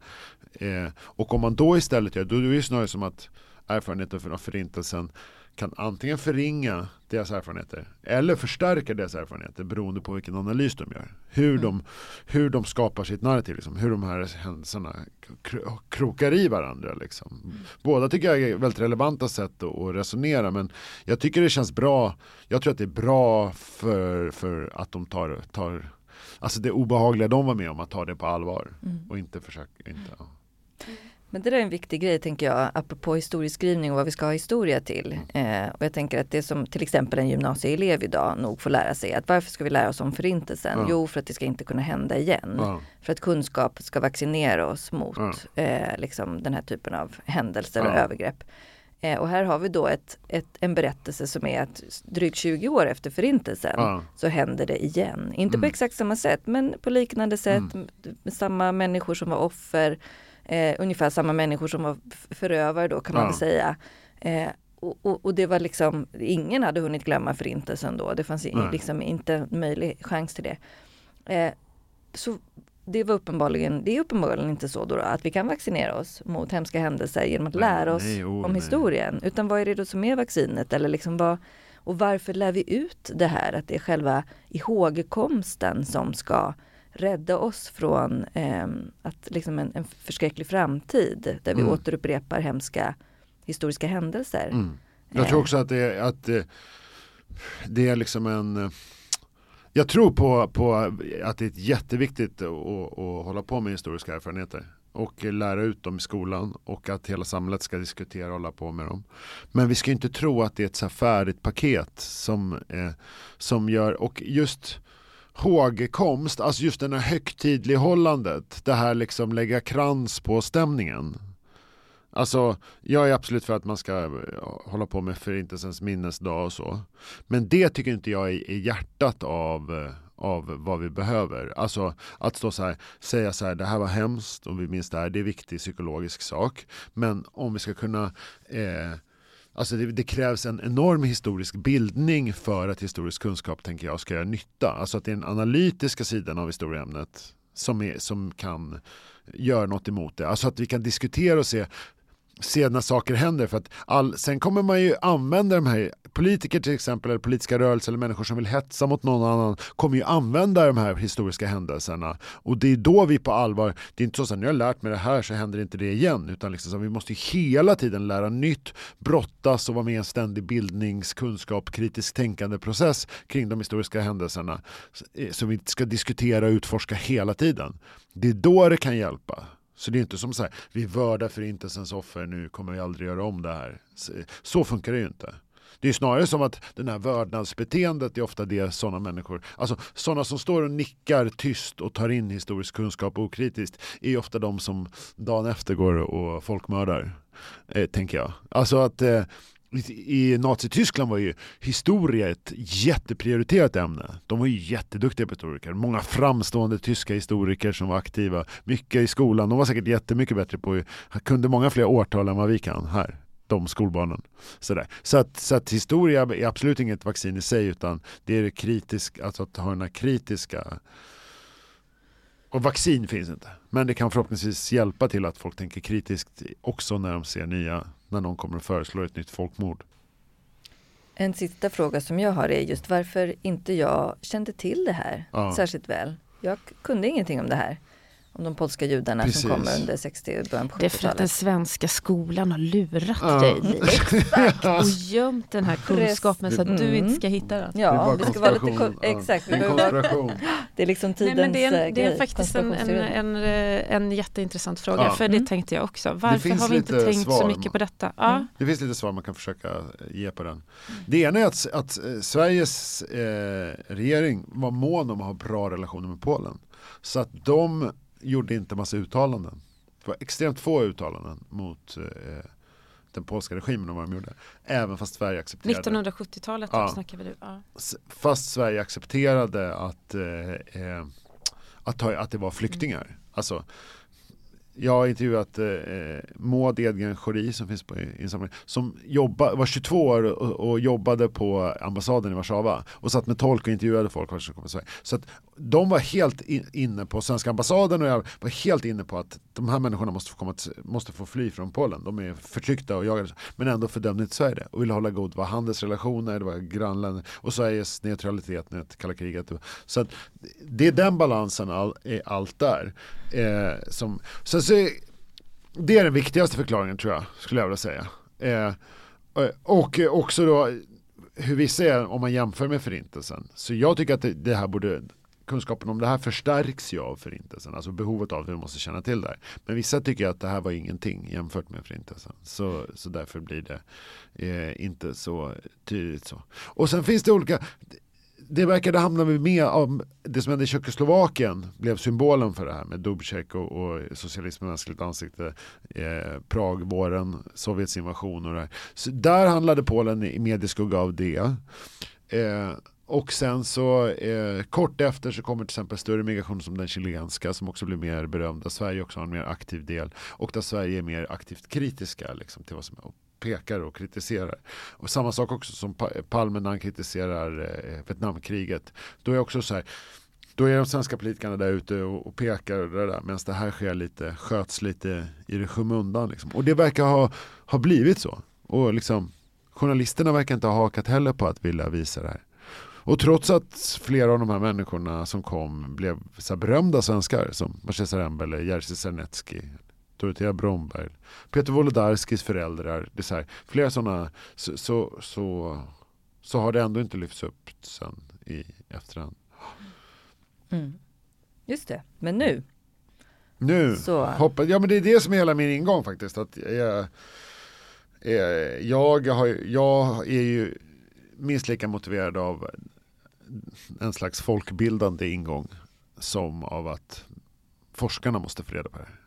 Eh, och om man då istället gör, då är det snarare som att erfarenheten av förintelsen kan antingen förringa deras erfarenheter eller förstärka deras erfarenheter beroende på vilken analys de gör. Hur, mm. de, hur de skapar sitt narrativ, liksom. hur de här händelserna krokar i varandra. Liksom. Mm. Båda tycker jag är väldigt relevanta sätt att, att, resonera men jag tycker det känns bra. Jag tror att det är bra för, för att de tar, tar Alltså det obehagliga de var med om att ta det på allvar mm. och inte försöka inte, ja. Men det där är en viktig grej tänker jag, apropå historieskrivning och vad vi ska ha historia till. Eh, och jag tänker att det som till exempel en gymnasieelev idag nog får lära sig, att varför ska vi lära oss om förintelsen? Ja. Jo, för att det ska inte kunna hända igen. Ja. För att kunskap ska vaccinera oss mot ja. eh, liksom den här typen av händelser och övergrepp. Eh, och här har vi då ett, ett, en berättelse som är att drygt 20 år efter förintelsen så händer det igen. Inte mm. på exakt samma sätt men på liknande sätt, mm. samma människor som var offer eh, ungefär samma människor som var förövare då kan man ja. väl säga. Eh, och, och, och, det var liksom, ingen hade hunnit glömma förintelsen då. Det fanns Nej. liksom inte möjlig chans till det. Eh, så det var uppenbarligen, det är uppenbarligen inte så då, att vi kan vaccinera oss mot hemska händelser genom att nej, lära oss nej, oh, om nej. historien. Utan vad är det då som är vaccinet? Eller liksom vad, och varför lär vi ut det här att det är själva ihågkomsten som ska rädda oss från eh, att, liksom en, en förskräcklig framtid där vi mm. återupprepar hemska historiska händelser. Mm. Jag tror också att det är, att det, det är liksom en jag tror på, på att det är jätteviktigt att, att hålla på med historiska erfarenheter och lära ut dem i skolan och att hela samhället ska diskutera och hålla på med dem. Men vi ska inte tro att det är ett så färdigt paket som, eh, som gör, och just hågkomst, alltså just den här högtidlighållandet, det här liksom lägga krans på stämningen. Alltså, jag är absolut för att man ska hålla på med Förintelsens minnesdag och så. Men det tycker inte jag är, hjärtat av, av vad vi behöver. Alltså att stå så här, säga så här, det här var hemskt och vi minns det här, det är en viktig psykologisk sak. Men om vi ska kunna eh, Alltså det, det, krävs en enorm historisk bildning för att historisk kunskap tänker jag ska göra nytta. Alltså att det är den analytiska sidan av historieämnet som, är, som kan göra något emot det. Alltså att vi kan diskutera och se se när saker händer. För att all, sen kommer man ju använda de här, politiker till exempel, eller politiska rörelser eller människor som vill hetsa mot någon annan, kommer ju använda de här historiska händelserna. Och det är då vi på allvar, det är inte så att nu har jag lärt mig det här så händer inte det igen, utan liksom så vi måste hela tiden lära nytt, brottas och vara med i en ständig bildningskunskap, kritisk tänkande process kring de historiska händelserna. Så eh, vi ska diskutera och utforska hela tiden. Det är då det kan hjälpa. Så det är inte som så här, vi vördar förintelsens offer, nu kommer vi aldrig göra om det här. Så funkar det ju inte. Det är snarare som att det här vördnadsbeteendet är ofta det sådana människor, alltså sådana som står och nickar tyst och tar in historisk kunskap okritiskt är ofta de som dagen efter går och folkmördar. Eh, tänker jag. Alltså att eh, i Nazityskland var ju historia ett jätteprioriterat ämne. De var ju jätteduktiga på historiker. Många framstående tyska historiker som var aktiva. Mycket i skolan. De var säkert jättemycket bättre på, kunde många fler årtal än vad vi kan här. De skolbarnen. Sådär. Så, att, så att historia är absolut inget vaccin i sig utan det är det kritisk, alltså att ha den här kritiska och vaccin finns inte. Men det kan förhoppningsvis hjälpa till att folk tänker kritiskt också när de ser nya när någon kommer att föreslå ett nytt folkmord. En sista fråga som jag har är just varför inte jag kände till det här ja. särskilt väl. Jag kunde ingenting om det här om de polska judarna Precis. som kommer under 60 och början på 70-talet. Det är för att den svenska skolan har lurat ja. dig (laughs) Exakt. och gömt den här kunskapen så att mm. du inte ska hitta den. Ja, det, ska vara lite exakt. En konspiration. det är liksom tidens Nej, men det är, en, det är faktiskt en, en, en, eh, en jätteintressant fråga, ja. för mm. det tänkte jag också. Varför har vi inte tänkt så mycket på detta? Ja. Mm. Det finns lite svar man kan försöka ge på den. Det ena är att, att eh, Sveriges eh, regering var mån om att ha bra relationer med Polen. Så att de gjorde inte massa uttalanden. Det var extremt få uttalanden mot eh, den polska regimen och vad de gjorde. Även fast Sverige accepterade. 1970-talet ja. snackar vi nu. Ja. Fast Sverige accepterade att eh, eh, att, att det var flyktingar. Alltså, jag har intervjuat eh, eh Maud Edgren Schori som finns på insamlingen som jobba, var 22 år och, och, jobbade på ambassaden i Warszawa och satt med tolk och intervjuade folk. Så att de var helt in, inne på svenska ambassaden och jag var helt inne på att de här människorna måste få, komma till, måste få fly från Polen. De är förtryckta och jagade men ändå fördömde inte Sverige och ville hålla god, vad handelsrelationer, det var grannländer och Sveriges neutralitet, när kalla kriget. Så att det är den balansen all, är allt där. Eh, som, så, så, det är den viktigaste förklaringen tror jag, skulle jag vilja säga. Eh, eh, och också då hur vissa är om man jämför med förintelsen. Så jag tycker att det, det här borde kunskapen om det här förstärks ju av förintelsen, alltså behovet av att vi måste känna till det här. Men vissa tycker att det här var ingenting jämfört med förintelsen. Så, så därför blir det eh, inte så tydligt så. Och sen finns det olika, det verkade hamna med om det som hände i Tjeckoslovakien blev symbolen för det här med Dubček och, och socialism med mänskligt ansikte, eh, Pragvåren, Sovjets invasion och det här. Så där handlade Polen i medieskugga av det. Eh, och sen så eh, kort efter så kommer till exempel större migration som den chilenska som också blir mer berömd. Där Sverige också har en mer aktiv del och där Sverige är mer aktivt kritiska liksom, till vad som är pekar och kritiserar. Och samma sak också som Palme när han kritiserar eh, Vietnamkriget. Då är också så här då är de svenska politikerna där ute och, och pekar och det där medan det här sker lite, sköts lite i det skymundan. Liksom. Och det verkar ha, ha blivit så. Och liksom, journalisterna verkar inte ha hakat heller på att vilja visa det här. Och trots att flera av de här människorna som kom blev så berömda svenskar som Pascisarembe eller Jerzy Sarnecki, Dorotea Bromberg, Peter Wolodarskis föräldrar. Det är så här, flera sådana så, så, så, så, har det ändå inte lyfts upp sen i efterhand. Mm. Just det, men nu? Nu, så. hoppas, ja men det är det som är hela min ingång faktiskt. Att jag, jag, har, jag är ju minst lika motiverad av en slags folkbildande ingång som av att forskarna måste få reda på det här.